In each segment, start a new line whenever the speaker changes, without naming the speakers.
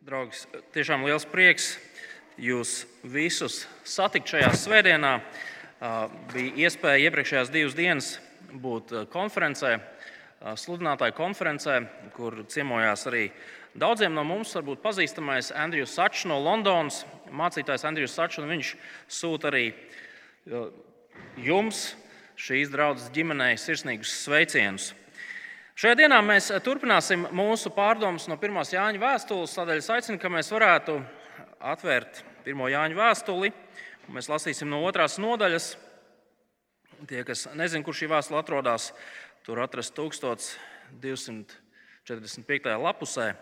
Draugs, tiešām liels prieks jūs visus satikt šajā svētdienā. Bija iespēja iepriekšējās divas dienas būt konferencē, sludinātāju konferencē, kur ciemojās arī daudziem no mums, varbūt pazīstamais Andrijs Sačs no Londonas, mācītājs Andrijs Sačs. Viņš sūta arī jums, šīs draudzes ģimenei, sirsnīgus sveicienus. Šajā dienā mēs turpināsim mūsu pārdomas no 1. Jāņa vēstules. Tādēļ es aicinu, ka mēs varētu atvērt 1. Jāņa vēstuli. Mēs lasīsim no otras nodaļas. Tie, kas nezina, kur šī vēstule atrodas, tur atrast 1245. lapusē.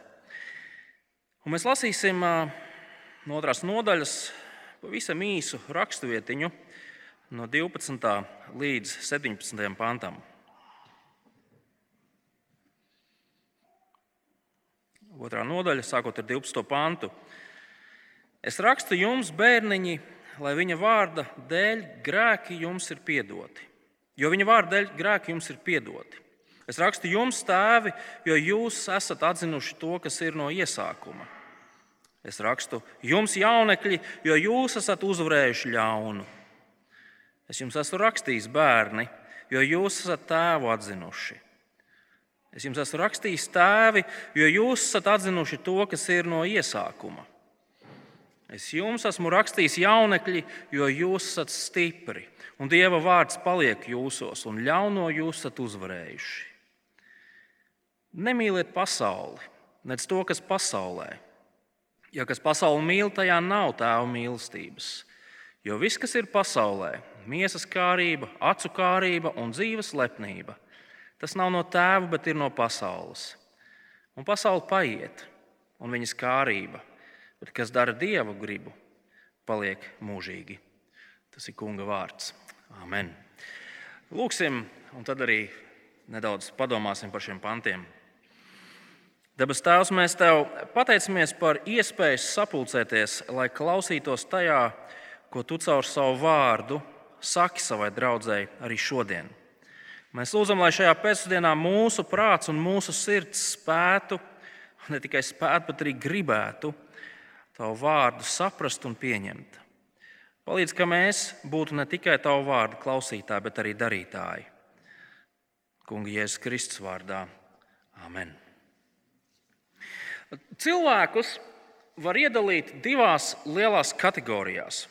Un mēs lasīsim no otras nodaļas pavisam īsu raksturvietiņu no 12. līdz 17. pantam. Otrā nodaļa, sākot ar 12. pantu. Es rakstu jums, bērniņi, lai viņa vārda dēļ grēki jums ir piedoti. Jo viņa vārda dēļ grēki jums ir piedoti. Es rakstu jums, tēvi, jo jūs esat atzinuši to, kas ir no iesākuma. Es rakstu jums, jaunekļi, jo jūs esat uzvarējuši ļaunu. Es jums esmu rakstījis, bērni, jo jūs esat tēvu atzinuši. Es jums esmu rakstījis tēvi, jo jūs esat atzinuši to, kas ir no iesākuma. Es jums esmu rakstījis jaunekļi, jo jūs esat stipri, un Dieva vārds paliek jūsos, un ļauno jūs esat uzvarējuši. Nemīliet pasauli, nec to, kas pasaulē. Ja kas pasauli mīl, tajā nav tēva mīlestības. Jo viss, kas ir pasaulē, miesas kārība, acu kārība un dzīves lepnība, Tas nav no tēva, bet ir no pasaules. Un pasaule paiet, un viņas kārība, bet kas dara dievu gribu, paliek mūžīgi. Tas ir kunga vārds. Amen. Lūksim, un tad arī nedaudz padomāsim par šiem pantiem. Debes Tēvs, mēs Tev pateicamies par iespēju sapulcēties, lai klausītos tajā, ko Tu caur savu vārdu saki savai draudzēji arī šodien. Mēs lūdzam, lai šajā pēcpusdienā mūsu prāts un mūsu sirds spētu, ne tikai spētu, bet arī gribētu tavu vārdu saprast un pieņemt. Palīdz, ka mēs būtu ne tikai tavu vārdu klausītāji, bet arī darītāji. Kunga Jēzus Kristus vārdā. Amen. Cilvēkus var iedalīt divās lielās kategorijās,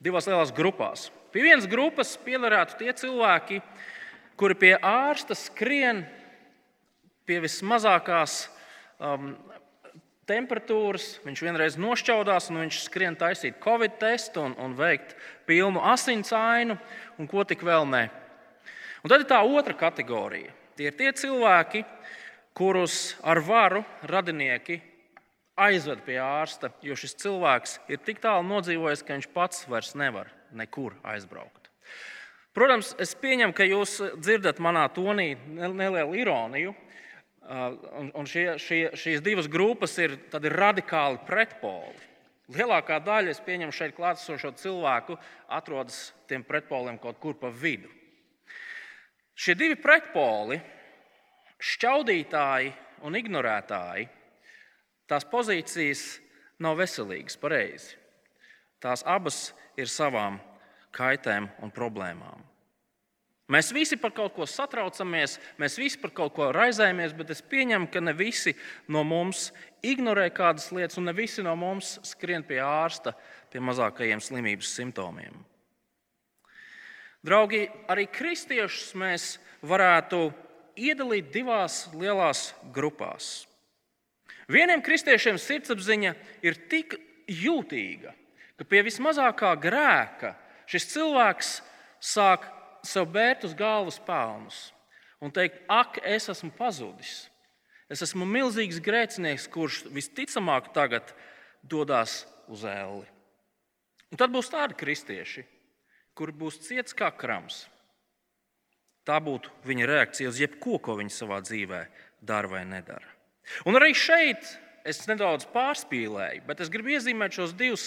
divās lielās grupās. Pie vienas grupas piederētu tie cilvēki, kas kuri pie ārsta skrien pie vismazākās um, temperatūras. Viņš vienreiz nošķaudās, un viņš skrien taisīt covid testu un, un veikt pilnu asins ainu, un ko tik vēl ne. Un tad ir tā otra kategorija. Tie ir tie cilvēki, kurus ar varu radinieki aizved pie ārsta, jo šis cilvēks ir tik tālu nodzīvojis, ka viņš pats vairs nevar nekur aizbraukt. Protams, es pieņemu, ka jūs dzirdat manā tonī nelielu ironiju. Un šie, šie, šīs divas grupas ir, ir radikāli pretpoli. Lielākā daļa, es pieņemu, šeit klātesošo cilvēku atrodas tiem pretpoliem kaut kur pa vidu. Šie divi pretpoli, šķaudītāji un ignorētāji, tās pozīcijas nav veselīgas, pareizi. Tās abas ir savām kaitēm un problēmām. Mēs visi par kaut ko satraucamies, mēs visi par kaut ko raizējamies, bet es pieņemu, ka ne visi no mums ignorē kādas lietas, un ne visi no mums skrien pie ārsta pie mazākajiem slimības simptomiem. Draugi, arī kristiešus mēs varētu iedalīt divās lielās grupās. Vieniem kristiešiem sirdsapziņa ir tik jūtīga, ka pie vismazākā grēka šis cilvēks sāk sev bērt uz galvas pelnus un teikt, ak, es esmu pazudis. Es esmu milzīgs grēcinieks, kurš visticamāk tagad dodas uz elli. Un tad būs tādi kristieši, kuri būs ciets kā krams. Tā būtu viņa reakcija uz jebko, ko viņi savā dzīvē dara vai nedara. Un arī šeit es nedaudz pārspīlēju, bet es gribu iezīmēt šos divus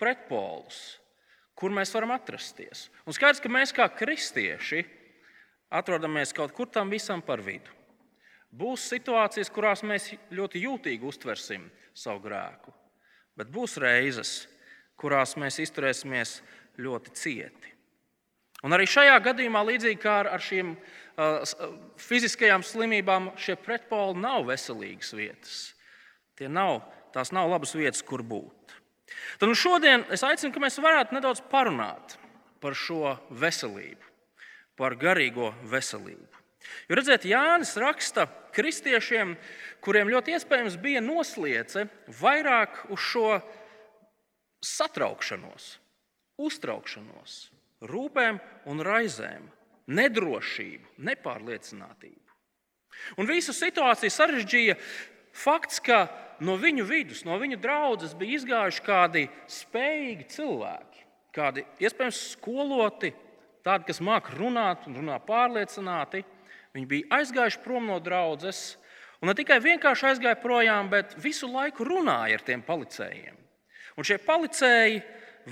pretpolus kur mēs varam atrasties. Un skaidrs, ka mēs kā kristieši atrodamies kaut kur tam visam par vidu. Būs situācijas, kurās mēs ļoti jūtīgi uztversim savu grēku, bet būs reizes, kurās mēs izturēsimies ļoti cieti. Un arī šajā gadījumā, līdzīgi kā ar šīm uh, fiziskajām slimībām, šie pretpoli nav veselīgas vietas. Tie nav, tās nav labas vietas, kur būt. Tad nu šodien es aicinu, ka mēs varētu nedaudz parunāt par šo veselību, par garīgo veselību. Jo redziet, Jānis raksta kristiešiem, kuriem ļoti iespējams bija nosliece vairāk uz šo satraukšanos, uztraukšanos, rūpēm un raizēm, nedrošību, nepārliecinātību. Un visu situāciju sarežģīja fakts, ka no viņu vidus, no viņu draudzes bija izgājuši kādi spējīgi cilvēki, kādi iespējams skoloti, tādi, kas māca runāt un runā pārliecināti. Viņi bija aizgājuši prom no draudzes, un ne tikai vienkārši aizgāja projām, bet visu laiku runāja ar tiem policējiem. Un šie policēji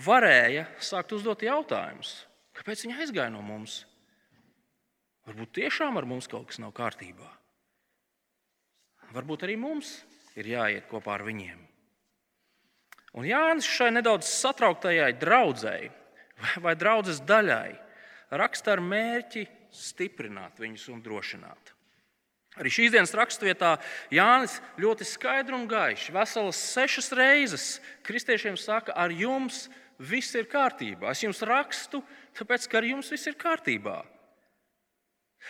varēja sākt uzdot jautājumus, kāpēc viņi aizgāja no mums. Varbūt tiešām ar mums kaut kas nav kārtībā. Varbūt arī mums ir jāiet kopā ar viņiem. Un Jānis šai nedaudz satrauktajai draudzēji vai draudzes daļai raksta ar mērķi stiprināt viņus un drošināt. Arī šīs dienas raksturvietā Jānis ļoti skaidri un gaiši, veselas sešas reizes kristiešiem saka, ar jums viss ir kārtībā. Es jums rakstu, tāpēc ka ar jums viss ir kārtībā.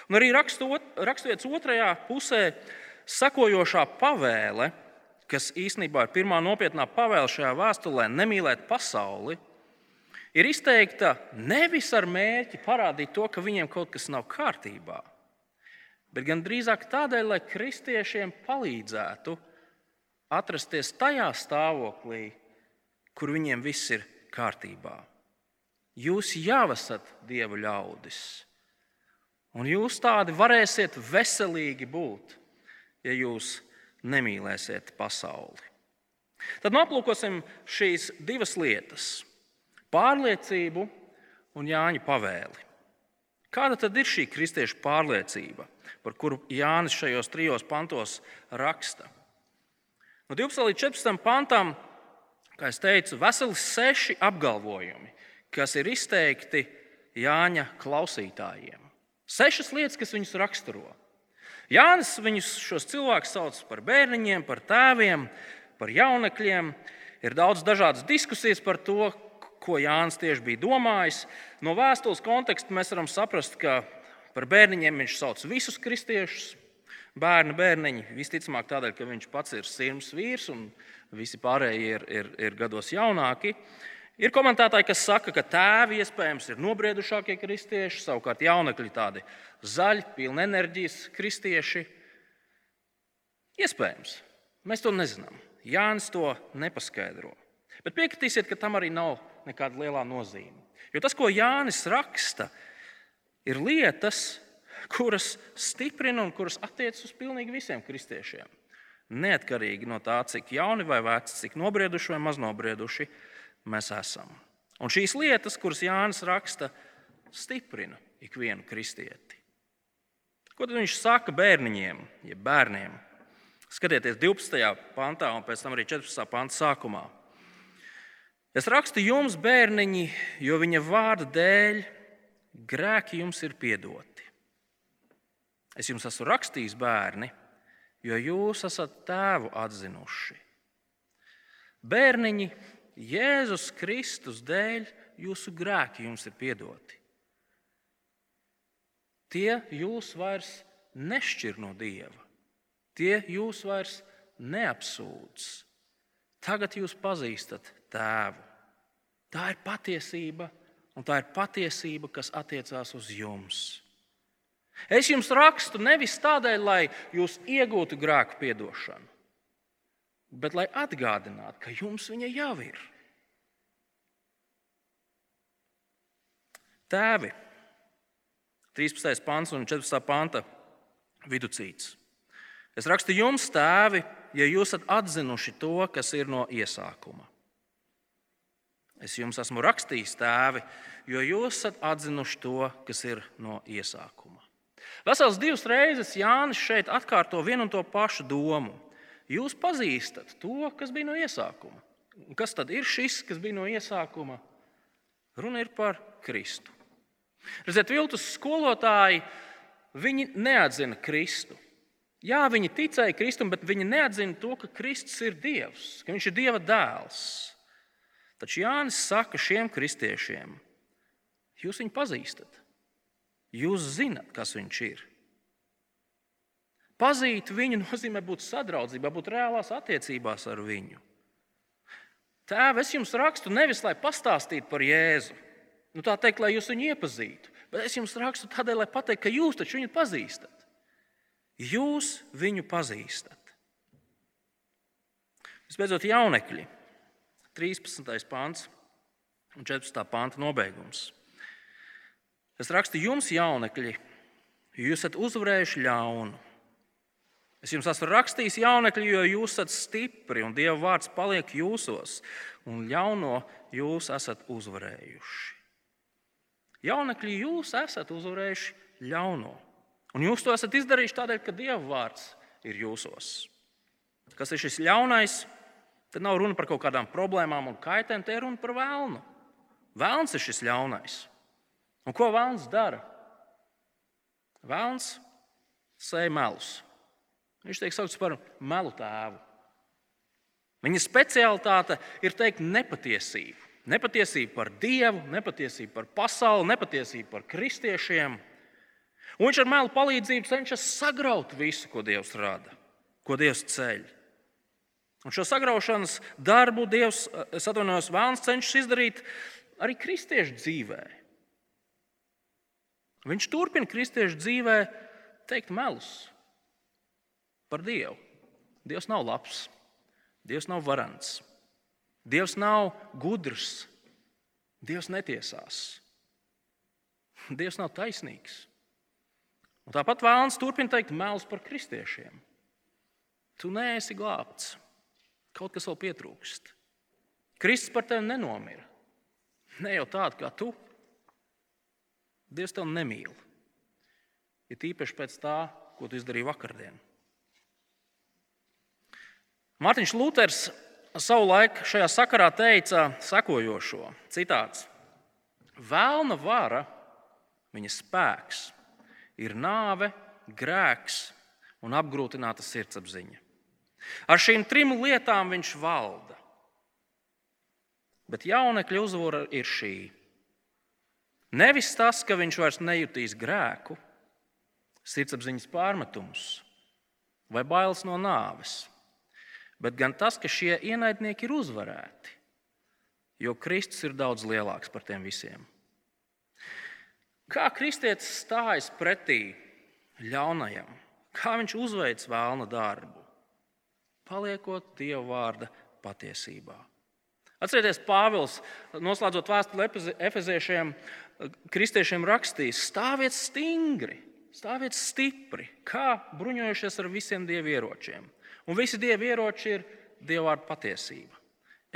Un arī raksturvietas otrajā pusē sakojošā pavēle, kas īstenībā ir pirmā nopietnā pavēle šajā vēstulē, nemīlēt pasauli, ir izteikta nevis ar mērķi parādīt to, ka viņiem kaut kas nav kārtībā, bet gan drīzāk tādēļ, lai kristiešiem palīdzētu atrasties tajā stāvoklī, kur viņiem viss ir kārtībā. Jūs jau esat Dieva ļaudis, un jūs tādi varēsiet veselīgi būt, ja jūs nemīlēsiet pasauli. Tad aplūkosim šīs divas lietas pārliecību un Jāņa pavēli. Kāda tad ir šī kristiešu pārliecība, par kuru Jānis šajos trijos pantos raksta? No 12 līdz 14 pantam, kā jau teicu, veseli seši apgalvojumi, kas ir izteikti Jāņa klausītājiem. Sešas lietas, kas viņus raksturo. Jānis viņus šos cilvēkus sauc par bērniņiem, par tēviem, par jaunekļiem. Ir daudz dažādas diskusijas par to, ko Jānis tieši bija domājis. No vēstules konteksta mēs varam saprast, ka par bērniņiem viņš sauc visus kristiešus. Bērni, bērniņi, visticamāk tādēļ, ka viņš pats ir sirds vīrs un visi pārējie ir, ir, ir gados jaunāki. Ir komentētāji, kas saka, ka tēvi iespējams ir nobriedušākie kristieši, savukārt jaunekļi tādi zaļi, pilni enerģijas kristieši. Iespējams, mēs to nezinām. Jānis to nepaskaidro. Bet piekritīsiet, ka tam arī nav nekāda liela nozīme. Jo tas, ko Jānis raksta, ir lietas, kuras stiprina un kuras attiecas uz pilnīgi visiem kristiešiem. Neatkarīgi no tā, cik jauni vai veci, cik nobrieduši vai maznobrieduši mēs esam. Un šīs lietas, kuras Jānis raksta, stiprina ikvienu kristieti. Ko tad viņš saka bērniņiem, ja bērniem? Skatieties 12. pantā un pēc tam arī 14. panta sākumā. Es rakstu jums, bērniņi, jo viņa vārda dēļ grēki jums ir piedoti. Es jums esmu rakstījis, bērni, jo jūs esat tēvu atzinuši. Bērniņi, Jēzus Kristus dēļ jūsu grēki jums ir piedoti. Tie jūs vairs nešķir no Dieva, tie jūs vairs neapsūdz. Tagad jūs pazīstat tēvu. Tā ir patiesība, un tā ir patiesība, kas attiecās uz jums. Es jums rakstu nevis tādēļ, lai jūs iegūtu grēku piedošanu, bet lai atgādinātu, ka jums viņa jau ir. Tēvi, 13. pāns un 14. panta viducīts. Es rakstu jums, tēvi, ja jūs esat atzinuši to, kas ir no iesākuma. Es jums esmu rakstījis, tēvi, jo jūs esat atzinuši to, kas ir no iesākuma. Vesels divas reizes Jānis šeit atkārto vienu un to pašu domu. Jūs pazīstat to, kas bija no iesākuma. Un kas tad ir šis, kas bija no iesākuma? Runa ir par Kristu. Redziet, viltus skolotāji, viņi neatzina Kristu. Jā, viņi ticēja Kristum, bet viņi neatzina to, ka Kristus ir Dievs, ka Viņš ir Dieva dēls. Taču Jānis saka šiem kristiešiem, jūs viņu pazīstat, jūs zinat, kas viņš ir. Pazīt viņu nozīmē būt sadraudzībā, būt reālās attiecībās ar viņu. Tēvs, es jums rakstu nevis lai pastāstītu par Jēzu, nu, tā teikt, lai jūs viņu iepazītu, bet es jums rakstu tādēļ, lai pateiktu, ka jūs taču viņu pazīstat. Jūs viņu pazīstat. Visbeidzot, jaunekļi, 13. pāns un 14. pānta nobeigums. Es rakstu jums, jaunekļi, jo jūs esat uzvarējuši ļaunu. Es jums esmu rakstījis, jaunekļi, jo jūs esat stipri un Dieva vārds paliek jūsos, un ļauno jūs esat uzvarējuši. Jaunekļi, jūs esat uzvarējuši ļauno. Un jūs to esat izdarījuši tādēļ, ka Dieva vārds ir jūsos. Kas ir šis ļaunais? Te nav runa par kaut kādām problēmām un kaitēm, te ir runa par vēlnu. Vēlns ir šis ļaunais. Un ko vēlns dara? Vēlns sēž melus. Viņš tiek saukts par melu tēvu. Viņa specialitāte ir teikt nepatiesību. Nepatiesība par Dievu, nepatiesība par pasauli, nepatiesība par kristiešiem. Un viņš ar mēlu palīdzību cenšas sagraut visu, ko Dievs rada, ko Dievs ceļ. Un šo sagraušanas darbu Dievs, es atvainojos, Vēlns cenšas izdarīt arī kristiešu dzīvē. Viņš turpina kristiešu dzīvē teikt melus par Dievu. Dievs nav labs, Dievs nav varants, Dievs nav gudrs, Dievs netiesās, Dievs nav taisnīgs. Un tāpat vēlams turpina teikt melus par kristiešiem. Tu neesi glābts, kaut kas vēl pietrūkst. Kristus par tevi nenomira. Ne jau tādu kā tu. Dievs tevi nemīl. Ir ja tīpaši pēc tā, ko tu izdarīji vakardien. Mārtiņš Luters savulaik šajā sakarā teica sekojošo citāts: Vēlna vara, viņa spēks ir nāve, grēks un apgrūtināta sirdsapziņa. Ar šīm trim lietām viņš valda. Bet jaunekļa uzvara ir šī. Nevis tas, ka viņš vairs nejutīs grēku, sirdsapziņas pārmetumus vai bailes no nāves, bet gan tas, ka šie ienaidnieki ir uzvarēti, jo Kristus ir daudz lielāks par tiem visiem. Kā kristietis stājas pretī ļaunajam, kā viņš uzveic vēlna darbu, paliekot Dieva vārda patiesībā. Atcerieties, Pāvils, noslēdzot vēstuli Efeziešiem, kristiešiem rakstīs: stāviet stingri, stāviet stipri, kā bruņojušies ar visiem dievu ieročiem. Un visi dievu ieroči ir Dieva vārda patiesība,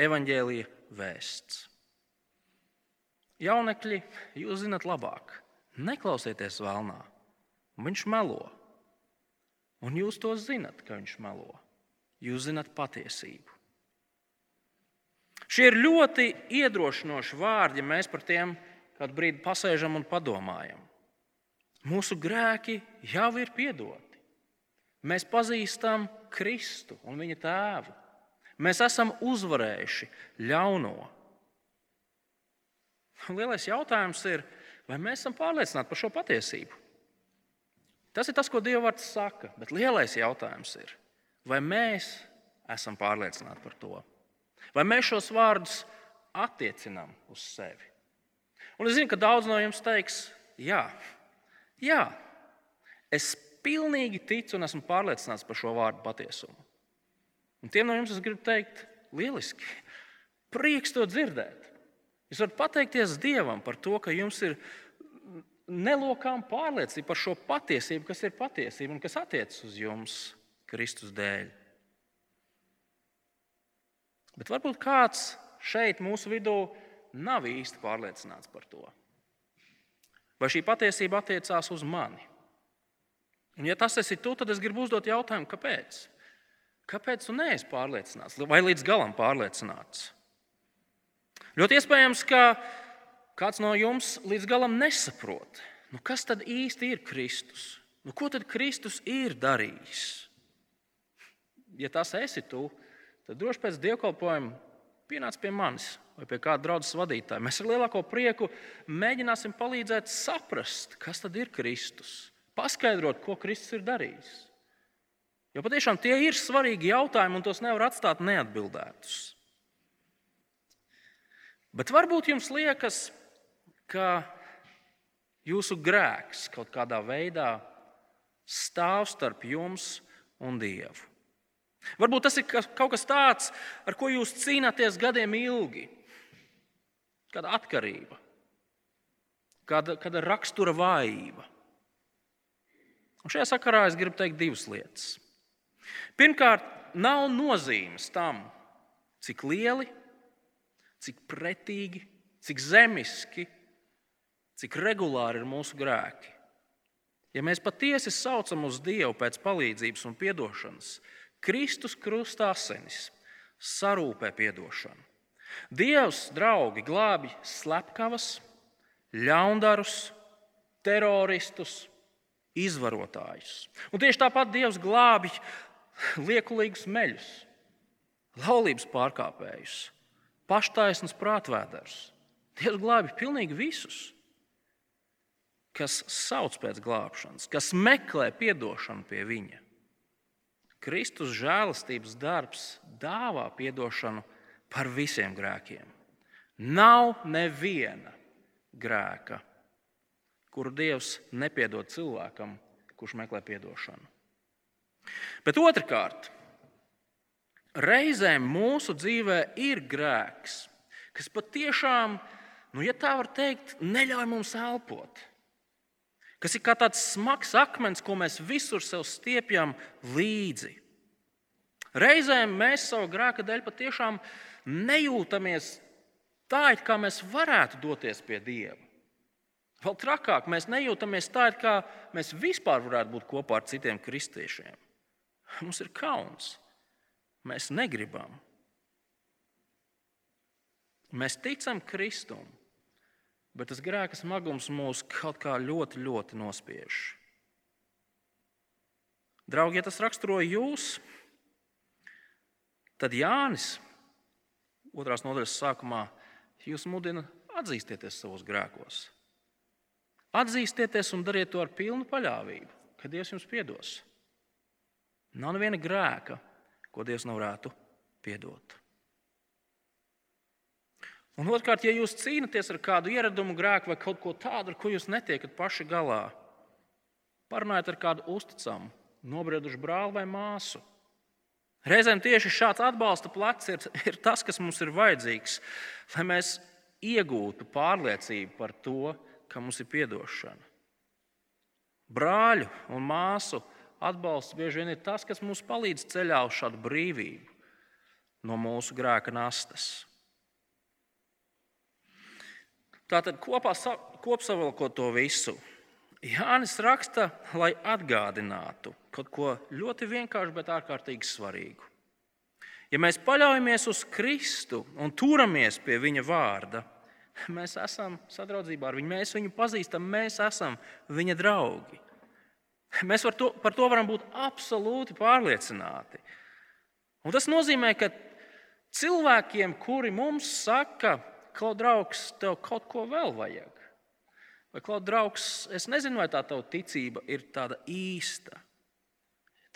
evaņģēlīja vēsts. Jaunekļi, jūs zinat labāk. Neklausieties vēlnā. Viņš melo. Un jūs to zinat, ka viņš melo. Jūs zinat patiesību. Šie ir ļoti iedrošinoši vārdi, ja mēs par tiem kādu brīdi pasēžam un padomājam. Mūsu grēki jau ir piedoti. Mēs pazīstam Kristu un viņa tēvu. Mēs esam uzvarējuši ļauno. Lielais jautājums ir, vai mēs esam pārliecināti par šo patiesību? Tas ir tas, ko Dieva vārds saka. Bet lielais jautājums ir, vai mēs esam pārliecināti par to? Vai mēs šos vārdus attiecinām uz sevi? Un es zinu, ka daudz no jums teiks, jā, jā es pilnīgi ticu un esmu pārliecināts par šo vārdu patiesumu. Un tiem no jums es gribu teikt, lieliski, prieks to dzirdēt. Jūs varat pateikties Dievam par to, ka jums ir nelokām pārliecība par šo patiesību, kas ir patiesība un kas attiecas uz jums Kristus dēļ. Bet varbūt kāds šeit mūsu vidū nav īsti pārliecināts par to. Vai šī patiesība attiecās uz mani? Un, ja tas esi tu, tad es gribu uzdot jautājumu, kāpēc? Kāpēc tu neesi pārliecināts vai līdz galam pārliecināts? Ļoti iespējams, ka kāds no jums līdz galam nesaprot, nu kas tad īsti ir Kristus? Nu, ko tad Kristus ir darījis? Ja tas esi tu, tad droši pēc dievkalpojuma pienāc pie manis vai pie kāda draudzes vadītāja. Mēs ar lielāko prieku mēģināsim palīdzēt saprast, kas tad ir Kristus, paskaidrot, ko Kristus ir darījis. Jo patiešām tie ir svarīgi jautājumi, un tos nevar atstāt neatbildētus. Bet varbūt jums liekas, ka jūsu grēks kaut kādā veidā stāv starp jums un Dievu. Varbūt tas ir kaut kas tāds, ar ko jūs cīnāties gadiem ilgi. Kāda atkarība, kāda, kāda rakstura vājība. Un šajā sakarā es gribu teikt divas lietas. Pirmkārt, nav nozīmes tam, cik lieli, cik pretīgi, cik zemiski, cik regulāri ir mūsu grēki. Ja mēs patiesi saucam uz Dievu pēc palīdzības un atdošanas, Kristus krustā asinis sarūpē atdošanu. Dievs, draugi, glābi slepkavas, ļaundarus, teroristus, izvarotājus. Un tieši tāpat Dievs glābi liekulīgus meļus, laulības pārkāpējus, paštaisnus prātvēders. Dievs glābi pilnīgi visus kas sauc pēc glābšanas, kas meklē atdošanu pie viņa. Kristus žēlastības darbs dāvā atdošanu par visiem grēkiem. Nav neviena grēka, kuru Dievs nepiedod cilvēkam, kurš meklē atdošanu. Bet otrkārt, reizēm mūsu dzīvē ir grēks, kas patiešām, nu, ja tā var teikt, neļauj mums elpot kas ir kā tāds smags akmens, ko mēs visur sev stiepjam līdzi. Reizēm mēs savu grēka dēļ patiešām nejūtamies tā, it kā mēs varētu doties pie Dieva. Vēl trakāk, mēs nejūtamies tā, it kā mēs vispār varētu būt kopā ar citiem kristiešiem. Mums ir kauns. Mēs negribam. Mēs ticam Kristum, bet tas grēka smagums mūs kaut kā ļoti, ļoti nospiež. Draugi, ja tas raksturo jūs, tad Jānis otrās nodaļas sākumā jūs mudina atzīstieties savos grēkos. Atzīstieties un dariet to ar pilnu paļāvību, ka Dievs jums piedos. Nav neviena grēka, ko Dievs nevarētu piedot. Un otrkārt, ja jūs cīnāties ar kādu ieradumu grēku vai kaut ko tādu, ar ko jūs netiekat paši galā, parunājiet ar kādu uzticamu, nobriedušu brāli vai māsu. Reizēm tieši šāds atbalsta plecs ir, ir tas, kas mums ir vajadzīgs, lai mēs iegūtu pārliecību par to, ka mums ir atdošana. Brāļu un māsu atbalsts bieži vien ir tas, kas mums palīdz ceļā uz šādu brīvību no mūsu grēka nastas. Tātad kopā, kopsavilkot to visu, Jānis raksta, lai atgādinātu kaut ko ļoti vienkāršu, bet ārkārtīgi svarīgu. Ja mēs paļaujamies uz Kristu un turamies pie Viņa vārda, mēs esam sadraudzībā ar viņu, mēs viņu pazīstam, mēs esam viņa draugi. Mēs par to, par to varam būt absolūti pārliecināti. Un tas nozīmē, ka cilvēkiem, kuri mums saka, Klau, draugs, tev kaut ko vēl vajag. Vai, klau, draugs, es nezinu, vai tā tava ticība ir tāda īsta.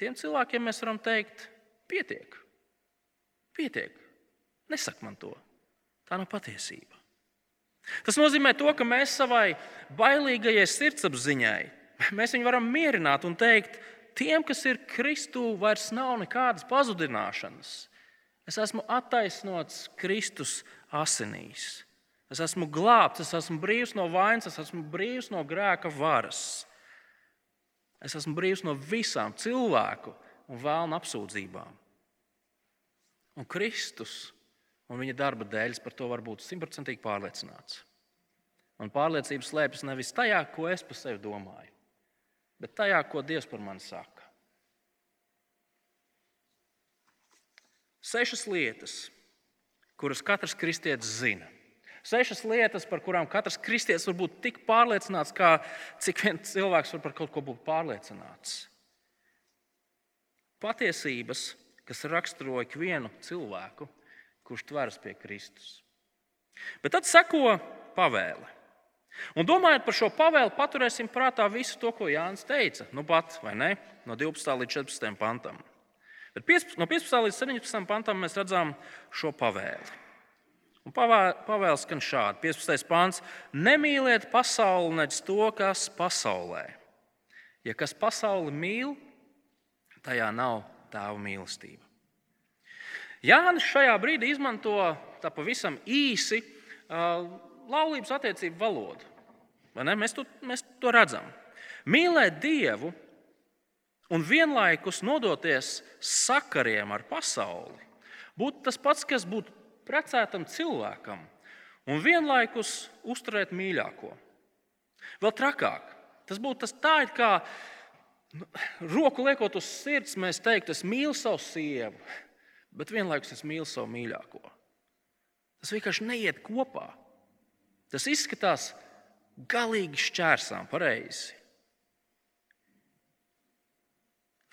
Tiem cilvēkiem mēs varam teikt, pietiek. Pietiek. Nesak man to. Tā nav patiesība. Tas nozīmē to, ka mēs savai bailīgajai sirdsapziņai mēs viņu varam mierināt un teikt, tiem, kas ir Kristū, vairs nav nekādas pazudināšanas. Es esmu attaisnots Kristus asinīs. Es esmu glābts, es esmu brīvs no vainas, es esmu brīvs no grēka varas. Es esmu brīvs no visām cilvēku un vēlnu apsūdzībām. Un Kristus un viņa darba dēļ par to var būt simtprocentīgi pārliecināts. Man pārliecība slēpjas nevis tajā, ko es par sevi domāju, bet tajā, ko Dievs par mani saka. Sešas lietas, kuras katrs kristietis zina. Sešas lietas, par kurām katrs kristietis var būt tik pārliecināts, kā cik viens cilvēks var par kaut ko būt pārliecināts. Patiesības, kas raksturo ikvienu cilvēku, kurš tveras pie Kristus. Bet tad seko pavēle. Un domājot par šo pavēli, paturēsim prātā visu to, ko Jānis teica. Nu, pat, ne? No 12. līdz 14. pantam. Bet 15, no 15. līdz 17. pantam mēs redzam šo pavēli. Un pavēles skan šādi: 15. pāns - nemīliet pasauli, nec to, kas pasaulē. Ja kas pasauli mīl, tajā nav tēva mīlestība. Jānis šajā brīdī izmanto tā pavisam īsi laulības attiecību valodu. Mēs to, mēs to redzam. Mīlēt Dievu un vienlaikus nodoties sakariem ar pasauli būtu tas pats, kas būtu precētam cilvēkam un vienlaikus uzturēt mīļāko. Vēl trakāk, tas būtu tas tā, kā nu, roku liekot uz sirds, mēs teiktu, es mīlu savu sievu, bet vienlaikus es mīlu savu mīļāko. Tas vienkārši neiet kopā. Tas izskatās galīgi šķērsām, pareizi.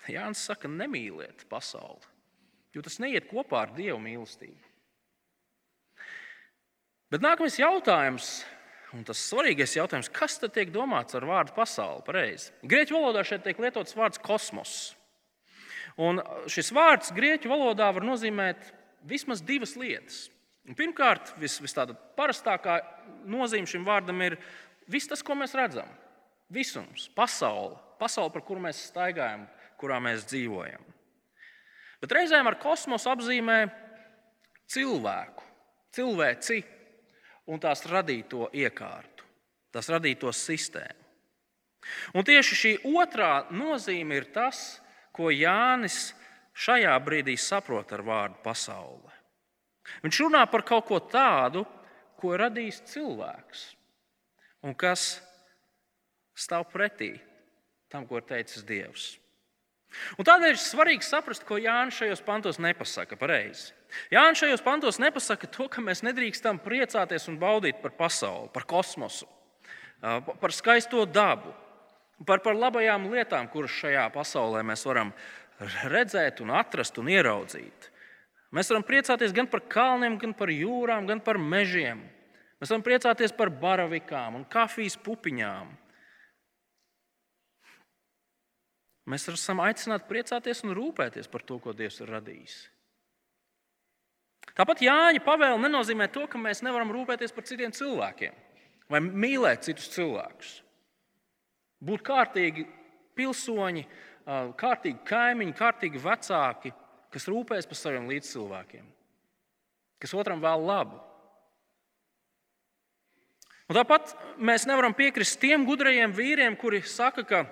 Jānis saka, nemīliet pasauli, jo tas neiet kopā ar Dieva mīlestību. Bet nākamais jautājums, un tas svarīgais jautājums, kas tad tiek domāts ar vārdu pasauli? Pareizi. Grieķu valodā šeit tiek lietots vārds kosmos. Un šis vārds grieķu valodā var nozīmēt vismaz divas lietas. Pirmkārt, vis, vis tāda parastākā nozīme šim vārdam ir viss tas, ko mēs redzam. Visums, pasaule, pasaule, par kuru mēs staigājam, kurā mēs dzīvojam. Bet reizēm ar kosmosu apzīmē cilvēku, cilvēci un tās radīto iekārtu, tās radīto sistēmu. Un tieši šī otrā nozīme ir tas, ko Jānis šajā brīdī saprot ar vārdu pasaule. Viņš runā par kaut ko tādu, ko radīs cilvēks un kas stāv pretī tam, ko ir teicis Dievs. Un tādēļ ir svarīgi saprast, ko Jānis šajos pantos nepasaka pareizi. Jānis šajos pantos nepasaka to, ka mēs nedrīkstam priecāties un baudīt par pasauli, par kosmosu, par skaisto dabu, par, par labajām lietām, kuras šajā pasaulē mēs varam redzēt, un atrast un ieraudzīt. Mēs varam priecāties gan par kalniem, gan par jūrām, gan par mežiem. Mēs varam priecāties par baravikām un kafijas pupiņām. Mēs esam aicināti priecāties un rūpēties par to, ko Dievs ir radījis. Tāpat Jāņa pavēle nenozīmē to, ka mēs nevaram rūpēties par citiem cilvēkiem vai mīlēt citus cilvēkus. Būt kārtīgi pilsoņi, kārtīgi kaimiņi, kārtīgi vecāki, kas rūpējas par saviem līdzcilvēkiem, kas otram vēl labu. Un tāpat mēs nevaram piekrist tiem gudrajiem vīriem, kuri saka, ka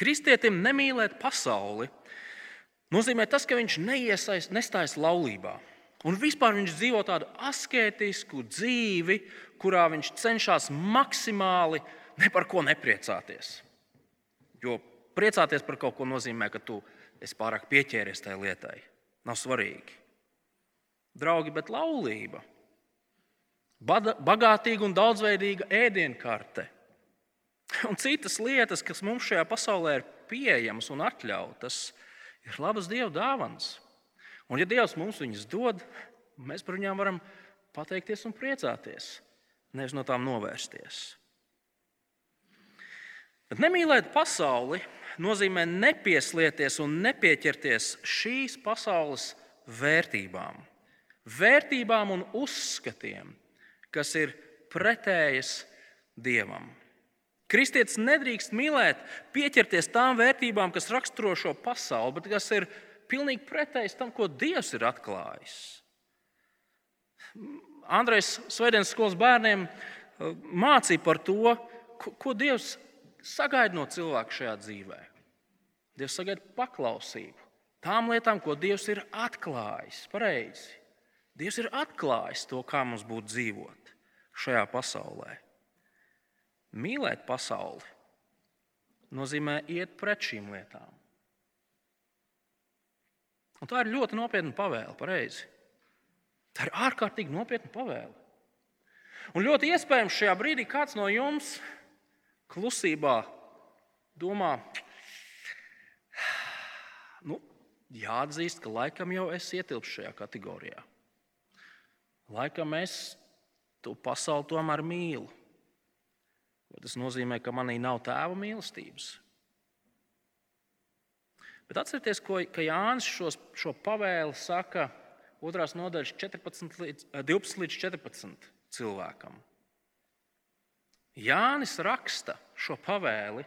kristietim nemīlēt pasauli nozīmē tas, ka viņš neiesaist, nestājas laulībā. Un vispār viņš dzīvo tādu asketisku dzīvi, kurā viņš cenšas maksimāli ne par ko nepriecāties. Jo priecāties par kaut ko nozīmē, ka tu esi pārāk pieķēries tajai lietai. Nav svarīgi. Draugi, bet laulība, bagātīga un daudzveidīga ēdienkarte un citas lietas, kas mums šajā pasaulē ir pieejamas un atļautas, ir labas Dieva dāvāns. Un, ja Dievs mums viņas dod, mēs par viņām varam pateikties un priecāties, nevis no tām novērsties. Bet nemīlēt pasauli nozīmē nepieslieties un nepieķerties šīs pasaules vērtībām, vērtībām un uzskatiem, kas ir pretējas Dievam. Kristietis nedrīkst mīlēt, pieķerties tām vērtībām, kas raksturo šo pasauli, bet kas ir pilnīgi pretējs tam, ko Dievs ir atklājis. Andrejs Svētdienas skolas bērniem uh, mācīja par to, ko Dievs sagaida no cilvēka šajā dzīvē. Dievs sagaida paklausību tām lietām, ko Dievs ir atklājis. Pareizi. Dievs ir atklājis to, kā mums būtu dzīvot šajā pasaulē. Mīlēt pasauli nozīmē iet pret šīm lietām. Un tā ir ļoti nopietna pavēle, pareizi. Tā ir ārkārtīgi nopietna pavēle. Un ļoti iespējams šajā brīdī kāds no jums klusībā domā, nu, jāatzīst, ka laikam jau es ietilpšu šajā kategorijā. Laikam es to pasauli tomēr mīlu. Tas nozīmē, ka manī nav tēva mīlestības. Bet atcerieties, ko, ka Jānis šos, šo pavēli saka 2. nodaļas 14 līdz, 12 eh, līdz 14 cilvēkam. Jānis raksta šo pavēli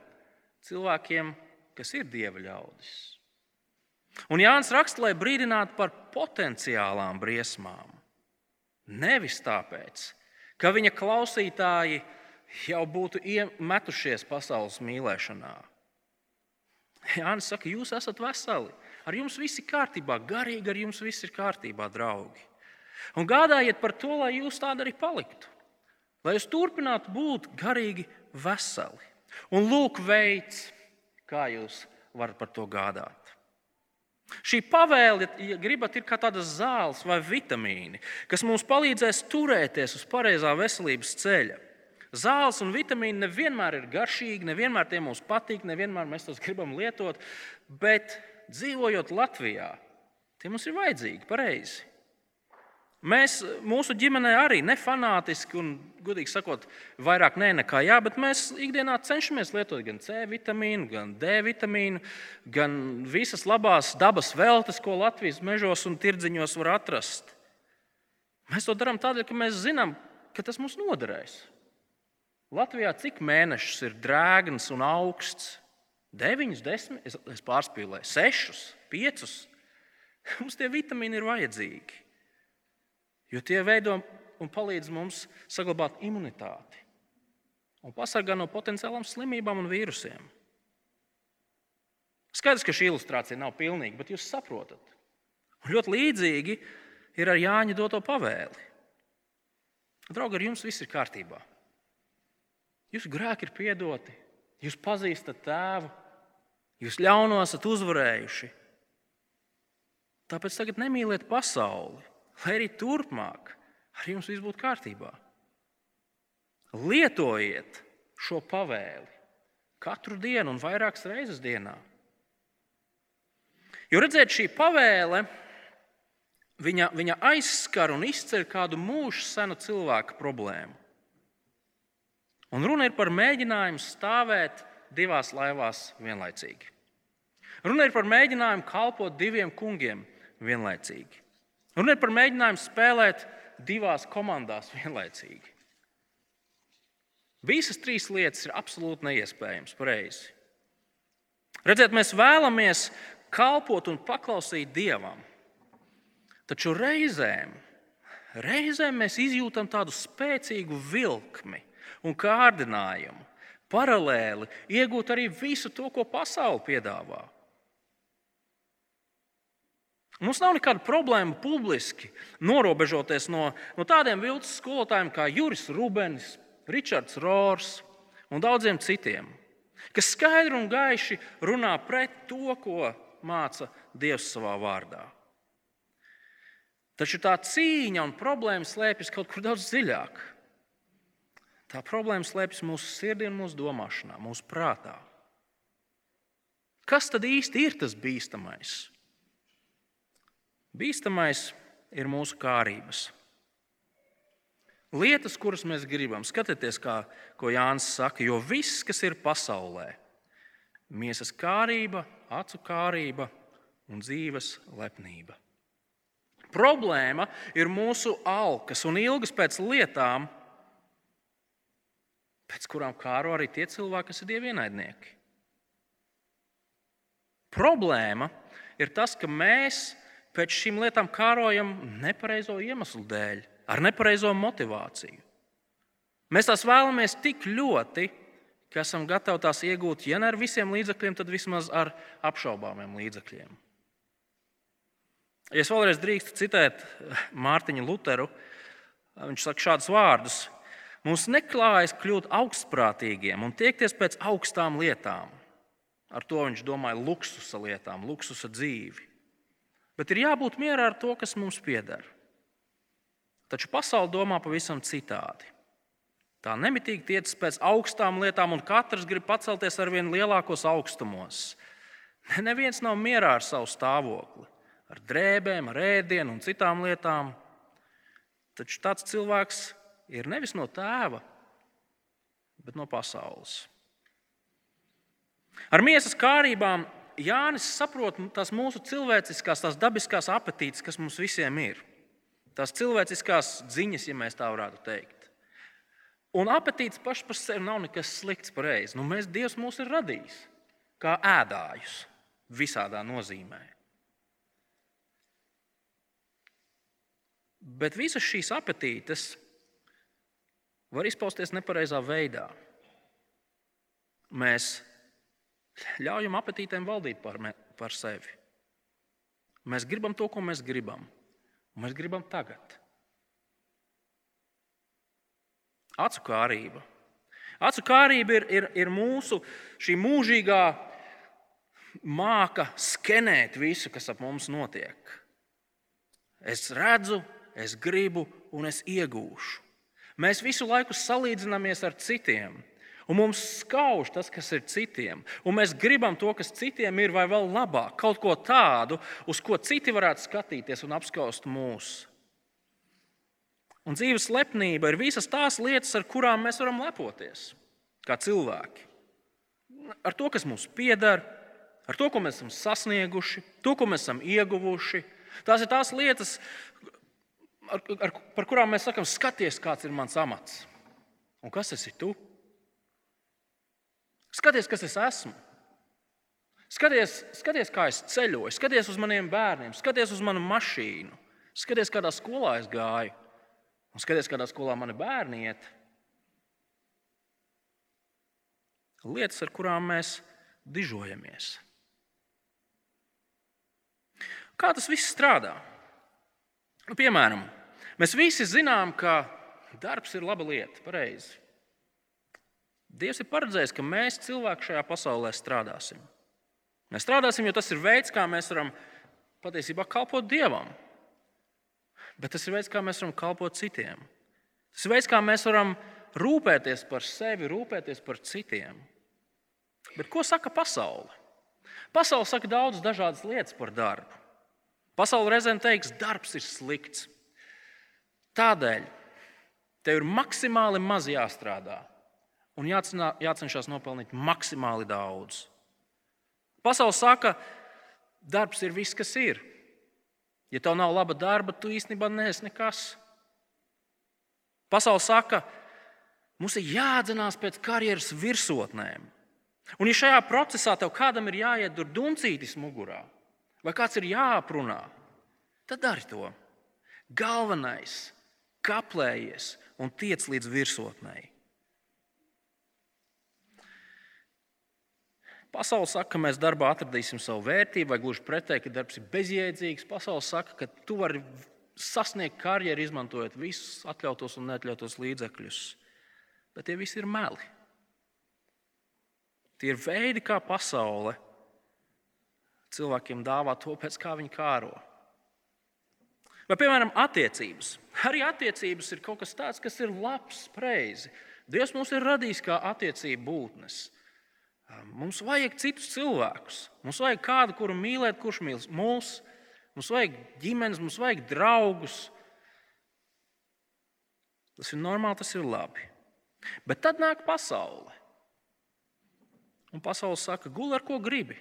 cilvēkiem, kas ir dieva ļaudis. Un Jānis raksta, lai brīdinātu par potenciālām briesmām. Nevis tāpēc, ka viņa klausītāji jau būtu metušies pasaules mīlēšanā Jānis saka, jūs esat veseli. Ar jums viss ir kārtībā, garīgi ar jums viss ir kārtībā, draugi. Un gādājiet par to, lai jūs tādi arī paliktu. Lai jūs turpinātu būt garīgi veseli. Un lūk, veids, kā jūs varat par to gādāt. Šī pavēle, ja gribat, ir kā tādas zāles vai vitamīni, kas mums palīdzēs turēties uz pareizā veselības ceļa. Zāles un vitamīni nevienmēr ir garšīgi, nevienmēr tie mums patīk, nevienmēr mēs tos gribam lietot, bet dzīvojot Latvijā, tie mums ir vajadzīgi, pareizi. Mēs, mūsu ģimenē arī nefanātiski un, gudīgi sakot, vairāk nē, nekā jā, bet mēs ikdienā cenšamies lietot gan C vitamīnu, gan D vitamīnu, gan visas labās dabas veltes, ko Latvijas mežos un tirdziņos var atrast. Mēs to darām tādēļ, ka mēs zinām, ka tas mums noderēs. Latvijā cik mēnešus ir drēgns un augsts? 9, 10, es, es pārspīlēju, 6, 5. Mums tie vitamīni ir vajadzīgi, jo tie veido un palīdz mums saglabāt imunitāti un pasargā no potenciālām slimībām un vīrusiem. Skaidrs, ka šī ilustrācija nav pilnīga, bet jūs saprotat. Un ļoti līdzīgi ir ar Jāņa doto pavēli. Draugi, ar jums viss ir kārtībā. Jūsu grēki ir piedoti, jūs pazīstat tēvu, jūs ļauno esat uzvarējuši. Tāpēc tagad nemīliet pasauli, lai arī turpmāk ar jums viss būtu kārtībā. Lietojiet šo pavēli katru dienu un vairākas reizes dienā. Jo redziet, šī pavēle viņa, viņa aizskar un izceļ kādu mūžu senu cilvēku problēmu. Un runa ir par mēģinājumu stāvēt divās laivās vienlaicīgi. Runa ir par mēģinājumu kalpot diviem kungiem vienlaicīgi. Runa ir par mēģinājumu spēlēt divās komandās vienlaicīgi. Visas trīs lietas ir absolūti neiespējamas, pareizi. Redziet, mēs vēlamies kalpot un paklausīt Dievam. Taču reizēm, reizēm mēs izjūtam tādu spēcīgu vilkli un kārdinājumu, paralēli iegūt arī visu to, ko pasaule piedāvā. Mums nav nekāda problēma publiski norobežoties no, no tādiem viltus skolotājiem kā Juris Rubens, Ričards Rors un daudziem citiem, kas skaidri un gaiši runā pret to, ko māca Dievs savā vārdā. Taču tā cīņa un problēma slēpjas kaut kur daudz dziļāk. Tā problēma slēpjas mūsu sirdī mūsu domāšanā, mūsu prātā. Kas tad īsti ir tas bīstamais? Bīstamais ir mūsu kārības. Lietas, kuras mēs gribam, skatieties, kā, ko Jānis saka, jo viss, kas ir pasaulē, miesas kārība, acu kārība un dzīves lepnība. Problēma ir mūsu alkas un ilgas pēc lietām, pēc kurām kāro arī tie cilvēki, kas ir dievienaidnieki. Problēma ir tas, ka mēs pēc šīm lietām kārojam nepareizo iemeslu dēļ, ar nepareizo motivāciju. Mēs tās vēlamies tik ļoti, ka esam gatavi tās iegūt, ja ne ar visiem līdzekļiem, tad vismaz ar apšaubāmiem līdzekļiem. Ja es vēlreiz drīkstu citēt Mārtiņu Lutheru, viņš saka šādus vārdus: Mums neklājas kļūt augstprātīgiem un tiekties pēc augstām lietām. Ar to viņš domāja luksusa lietām, luksusa dzīvi. Bet ir jābūt mierā ar to, kas mums pieder. Taču pasaule domā pavisam citādi. Tā nemitīgi tiecas pēc augstām lietām, un katrs grib pacelties ar vien lielākos augstumos. Neviens nav mierā ar savu stāvokli, ar drēbēm, ar ēdienu un citām lietām. Taču tāds cilvēks ir nevis no tēva, bet no pasaules. Ar miesas kārībām Jānis saprot tās mūsu cilvēciskās, tās dabiskās apetītes, kas mums visiem ir. Tās cilvēciskās ziņas, ja mēs tā varētu teikt. Un apetīts pašs par sevi nav nekas slikts pareizi. Nu, mēs, Dievs mūs ir radījis kā ēdājus visādā nozīmē. Bet visas šīs apetītes var izpausties nepareizā veidā. Mēs ļaujam apetītēm valdīt par, me, par sevi. Mēs gribam to, ko mēs gribam, mēs gribam tagad. Acu kārība. Acu kārība ir, ir, ir mūsu mūžīgā māka skenēt visu, kas ap mums notiek. Es redzu, es gribu un es iegūšu. Mēs visu laiku salīdzinamies ar citiem. Un mums skauž tas, kas ir citiem. Un mēs gribam to, kas citiem ir, vai vēl labāk, kaut ko tādu, uz ko citi varētu skatīties un apskaust mūs. Un dzīves lepnība ir visas tās lietas, ar kurām mēs varam lepoties, kā cilvēki. Ar to, kas mums pieder, ar to, ko mēs esam sasnieguši, to, ko mēs esam ieguvuši. Tās ir tās lietas, ar, ar, par kurām mēs sakām, skaties, kāds ir mans amats. Un kas esi tu? Skaties, kas es esmu. Skaties, skaties, kā es ceļoju, skaties uz maniem bērniem, skaties uz manu mašīnu, skaties, kādā skolā es gāju, un skaties, kādā skolā mani bērni iet. Lietas, ar kurām mēs dižojamies. Kā tas viss strādā? Nu, piemēram, mēs visi zinām, ka darbs ir laba lieta, pareizi. Dievs ir paredzējis, ka mēs cilvēki šajā pasaulē strādāsim. Mēs strādāsim, jo tas ir veids, kā mēs varam patiesībā kalpot Dievam. Bet tas ir veids, kā mēs varam kalpot citiem. Tas ir veids, kā mēs varam rūpēties par sevi, rūpēties par citiem. Bet ko saka pasaule? Pasaule saka daudz dažādas lietas par darbu. Pasaule reizēm teiks, darbs ir slikts. Tādēļ tev ir maksimāli maz jāstrādā, un jācenā, jācenšas nopelnīt maksimāli daudz. Pasaule saka, darbs ir viss, kas ir. Ja tev nav laba darba, tu īstenībā neesi nekas. Pasaule saka, mums ir jādzenās pēc karjeras virsotnēm. Un, ja šajā procesā tev kādam ir jāiet tur duncītis mugurā, vai kāds ir jāaprunā, tad dari to. Galvenais - kaplējies un tiec līdz virsotnei. Pasaule saka, ka mēs darbā atradīsim savu vērtību, vai gluži pretēji, ka darbs ir bezjēdzīgs. Pasaule saka, ka tu vari sasniegt karjeru, izmantojot visus atļautos un neatļautos līdzekļus. Bet tie visi ir meli. Tie ir veidi, kā pasaule cilvēkiem dāvā to, pēc kā viņi kāro. Vai, piemēram, attiecības. Arī attiecības ir kaut kas tāds, kas ir labs, pareizi. Dievs mums ir radījis kā attiecību būtnes. Mums vajag citus cilvēkus. Mums vajag kādu, kuru mīlēt, kurš mīl mūs. Mums vajag ģimenes, mums vajag draugus. Tas ir normāli, tas ir labi. Bet tad nāk pasaule. Un pasaule saka, guli ar ko gribi,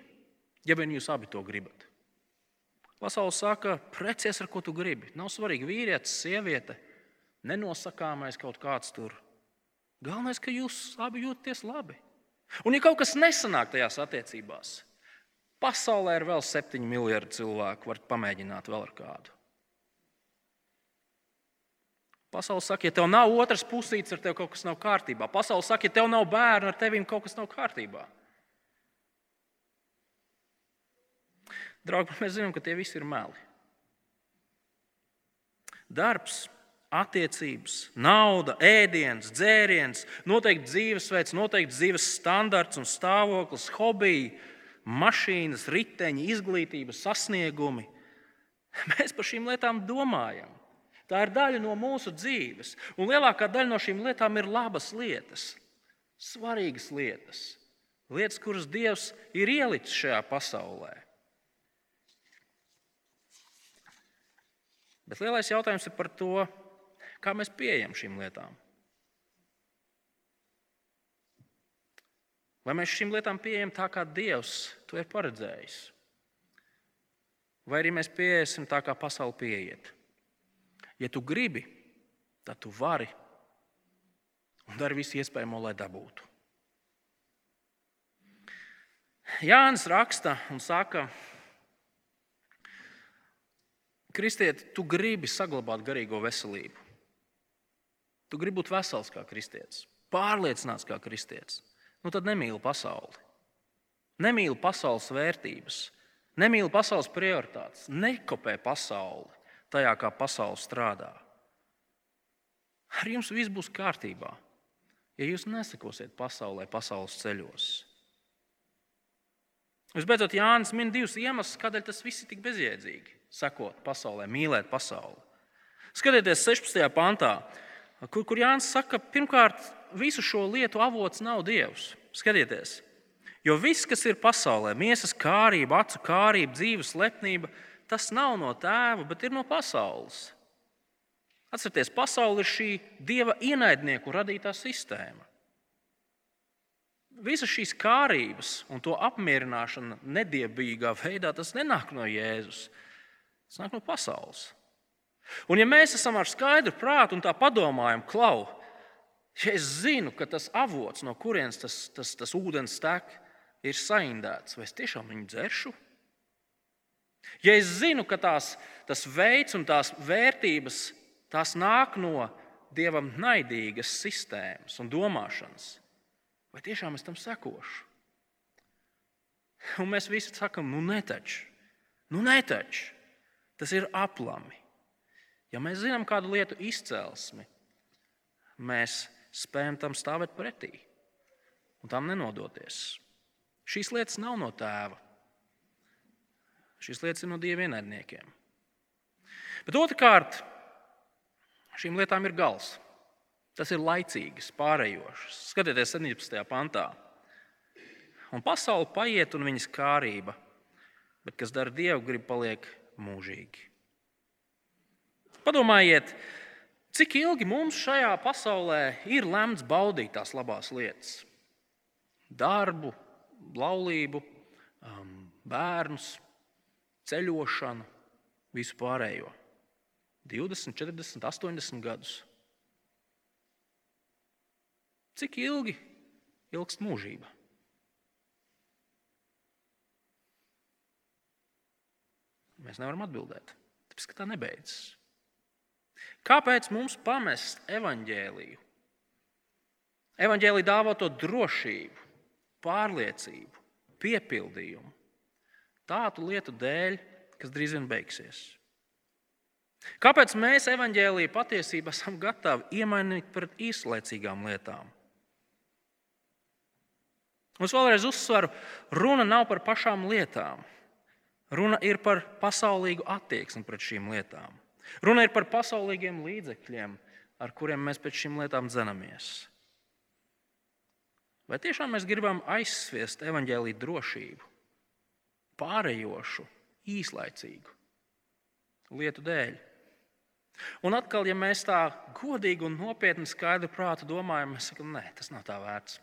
ja vien jūs abi to gribat. Pasaule saka, precies ar ko tu gribi. Nav svarīgi vīrietis, sieviete, nenosakāmais kaut kāds tur. Galvenais, ka jūs abi jūtaties labi. Un, ja kaut kas nesanāk tajās attiecībās, pasaulē ir vēl septiņi miljardi cilvēku, var pamēģināt vēl ar kādu. Pasaule saka, ja tev nav otras pusītes, ar tevi kaut kas nav kārtībā. Pasaule saka, ja tev nav bērnu, ar tevi kaut kas nav kārtībā. Draugi, mēs zinām, ka tie visi ir meli. Darbs attiecības, nauda, ēdiens, dzēriens, noteikti dzīvesveids, noteikti dzīves standarts un stāvoklis, hobiji. mašīnas, riteņi, izglītības sasniegumi. Mēs par šīm lietām domājam. Tā ir daļa no mūsu dzīves. Un lielākā daļa no šīm lietām ir labas lietas, svarīgas lietas, lietas, kuras Dievs ir ielicis šajā pasaulē. Bet lielais jautājums ir par to, kā mēs pieejam šīm lietām. Vai mēs šīm lietām pieejam tā, kā Dievs to ir paredzējis? Vai arī mēs pieiesim tā, kā pasaule pieiet? Ja tu gribi, tad tu vari un dari visu iespējamo, lai dabūtu. Jānis raksta un saka, Kristieti, tu gribi saglabāt garīgo veselību. Tu gribi būt vesels kā kristietis, pārliecināts kā kristietis. Nu tad nemīli pasauli. Nemīli pasaules vērtības, nemīli pasaules prioritātes, nekopē pasauli tajā, kā pasaule strādā. Ar jums viss būs kārtībā, ja jūs nesakosiet pasaulē, pasaules ceļos. Visbeidzot, Jānis min divus iemeslus, kādēļ tas viss ir tik bezjēdzīgi. Sekot pasaulē, mīlēt pasauli. Skatieties, 16. pantā, kur, kur Jānis saka, pirmkārt, visu šo lietu avots nav Dievs. Skatieties, jo viss, kas ir pasaulē, miesas kārība, acu kārība, dzīves lepnība, tas nav no tēva, bet ir no pasaules. Atcerieties, pasaule ir šī dieva ienaidnieku radītā sistēma. Visas šīs kārības un to apmierināšana nedievīgā veidā, tas nenāk no Jēzus. Tas nāk no pasaules. Un ja mēs esam ar skaidru prātu un tā padomājam, klau, ja es zinu, ka tas avots, no kurienes tas, tas, tas ūdens tek, ir saindēts, vai es tiešām viņu dzeršu? Ja es zinu, ka tās, tas veids un tās vērtības tās nāk no dievam naidīgas sistēmas un domāšanas, vai tiešām es tam sekošu? Un mēs visi sakām, nu netaču, nu netaču. Tas ir aplami. Ja mēs zinām kādu lietu izcelsmi, mēs spējam tam stāvēt pretī un tam nenodoties. Šīs lietas nav no tēva. Šīs lietas ir no dieva ienaidniekiem. Bet otrkārt, šīm lietām ir gals. Tas ir laicīgs, pārējošs. Skatieties, 17. pantā. Un pasaule paiet un viņas kārība, bet kas dara dievu, grib paliek mūžīgi. Padomājiet, cik ilgi mums šajā pasaulē ir lemts baudīt tās labās lietas - darbu, laulību, um, bērnus, ceļošanu, visu pārējo. 20, 40, 80 gadus. Cik ilgi ilgst mūžība? Mēs nevaram atbildēt, tāpēc ka tā nebeidzas. Kāpēc mums pamest evaņģēliju? Evaņģēlija dāvā to drošību, pārliecību, piepildījumu tādu lietu dēļ, kas drīz vien beigsies. Kāpēc mēs evaņģēlīju patiesībā esam gatavi iemainīt pret īslaicīgām lietām? Mums vēlreiz uzsveru, runa nav par pašām lietām. Runa ir par pasaulīgu attieksmi pret šīm lietām. Runa ir par pasaulīgiem līdzekļiem, ar kuriem mēs pēc šīm lietām dzenamies. Vai tiešām mēs gribam aizsviest evaņģēlīju drošību? pārējošu, īslaicīgu lietu dēļ. Un atkal, ja mēs tā godīgi un nopietni skaidru prātu domājam, mēs sakām, nē, tas nav tā vērts.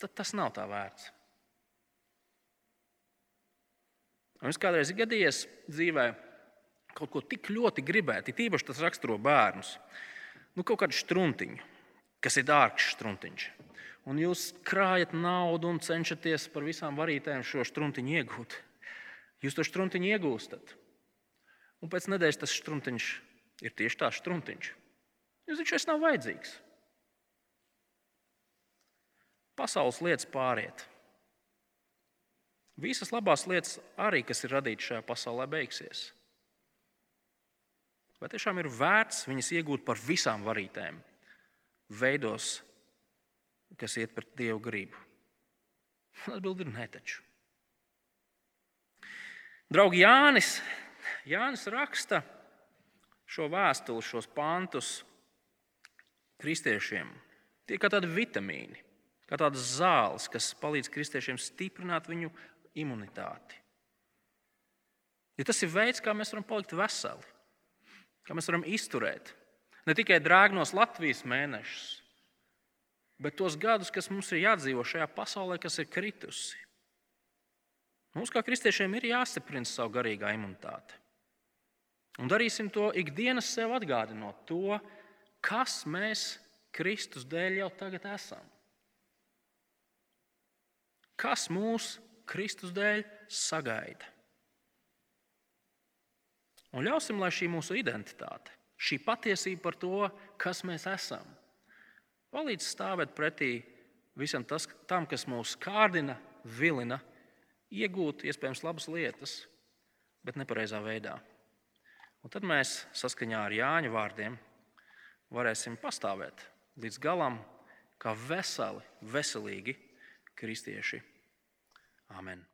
Tad tas nav tā vērts. Un es kādreiz gadījies dzīvē kaut ko tik ļoti gribēt, it īpaši tas raksturo bērnus. Nu, kaut kādu struntiņu, kas ir dārgs struntiņš un jūs krājat naudu un cenšaties par visām varītēm šo struntiņu iegūt. Jūs to struntiņu iegūstat. Un pēc nedēļas tas struntiņš ir tieši tāds struntiņš. Jums viņš vairs nav vajadzīgs. Pasaules lietas pāriet. Visas labās lietas, arī kas ir radītas šajā pasaulē, beigsies. Vai tiešām ir vērts viņas iegūt par visām varītēm, veidos, kas iet pret Dievu gribu. Atbildi ir netaču. Draugi Jānis, Jānis raksta šo vēstuli, šos pantus kristiešiem. Tie kā tādi vitamīni, kā tādas zāles, kas palīdz kristiešiem stiprināt viņu imunitāti. Ja tas ir veids, kā mēs varam palikt veseli, kā mēs varam izturēt ne tikai drēgnos Latvijas mēnešus, bet tos gadus, kas mums ir jādzīvo šajā pasaulē, kas ir kritusi. Mums, kā kristiešiem, ir jāstiprina savu garīgā imunitāte. Un darīsim to ikdienas sev atgādinot to, kas mēs Kristus dēļ jau tagad esam. Kas mūs Kristus dēļ sagaida? Un ļausim, lai šī mūsu identitāte, šī patiesība par to, kas mēs esam, palīdz stāvēt pretī visam tas, tam, kas mūs kārdina, vilina, iegūt iespējams labas lietas, bet nepareizā veidā. Un tad mēs saskaņā ar Jāņa vārdiem varēsim pastāvēt līdz galam, kā veseli, veselīgi kristieši. Amen.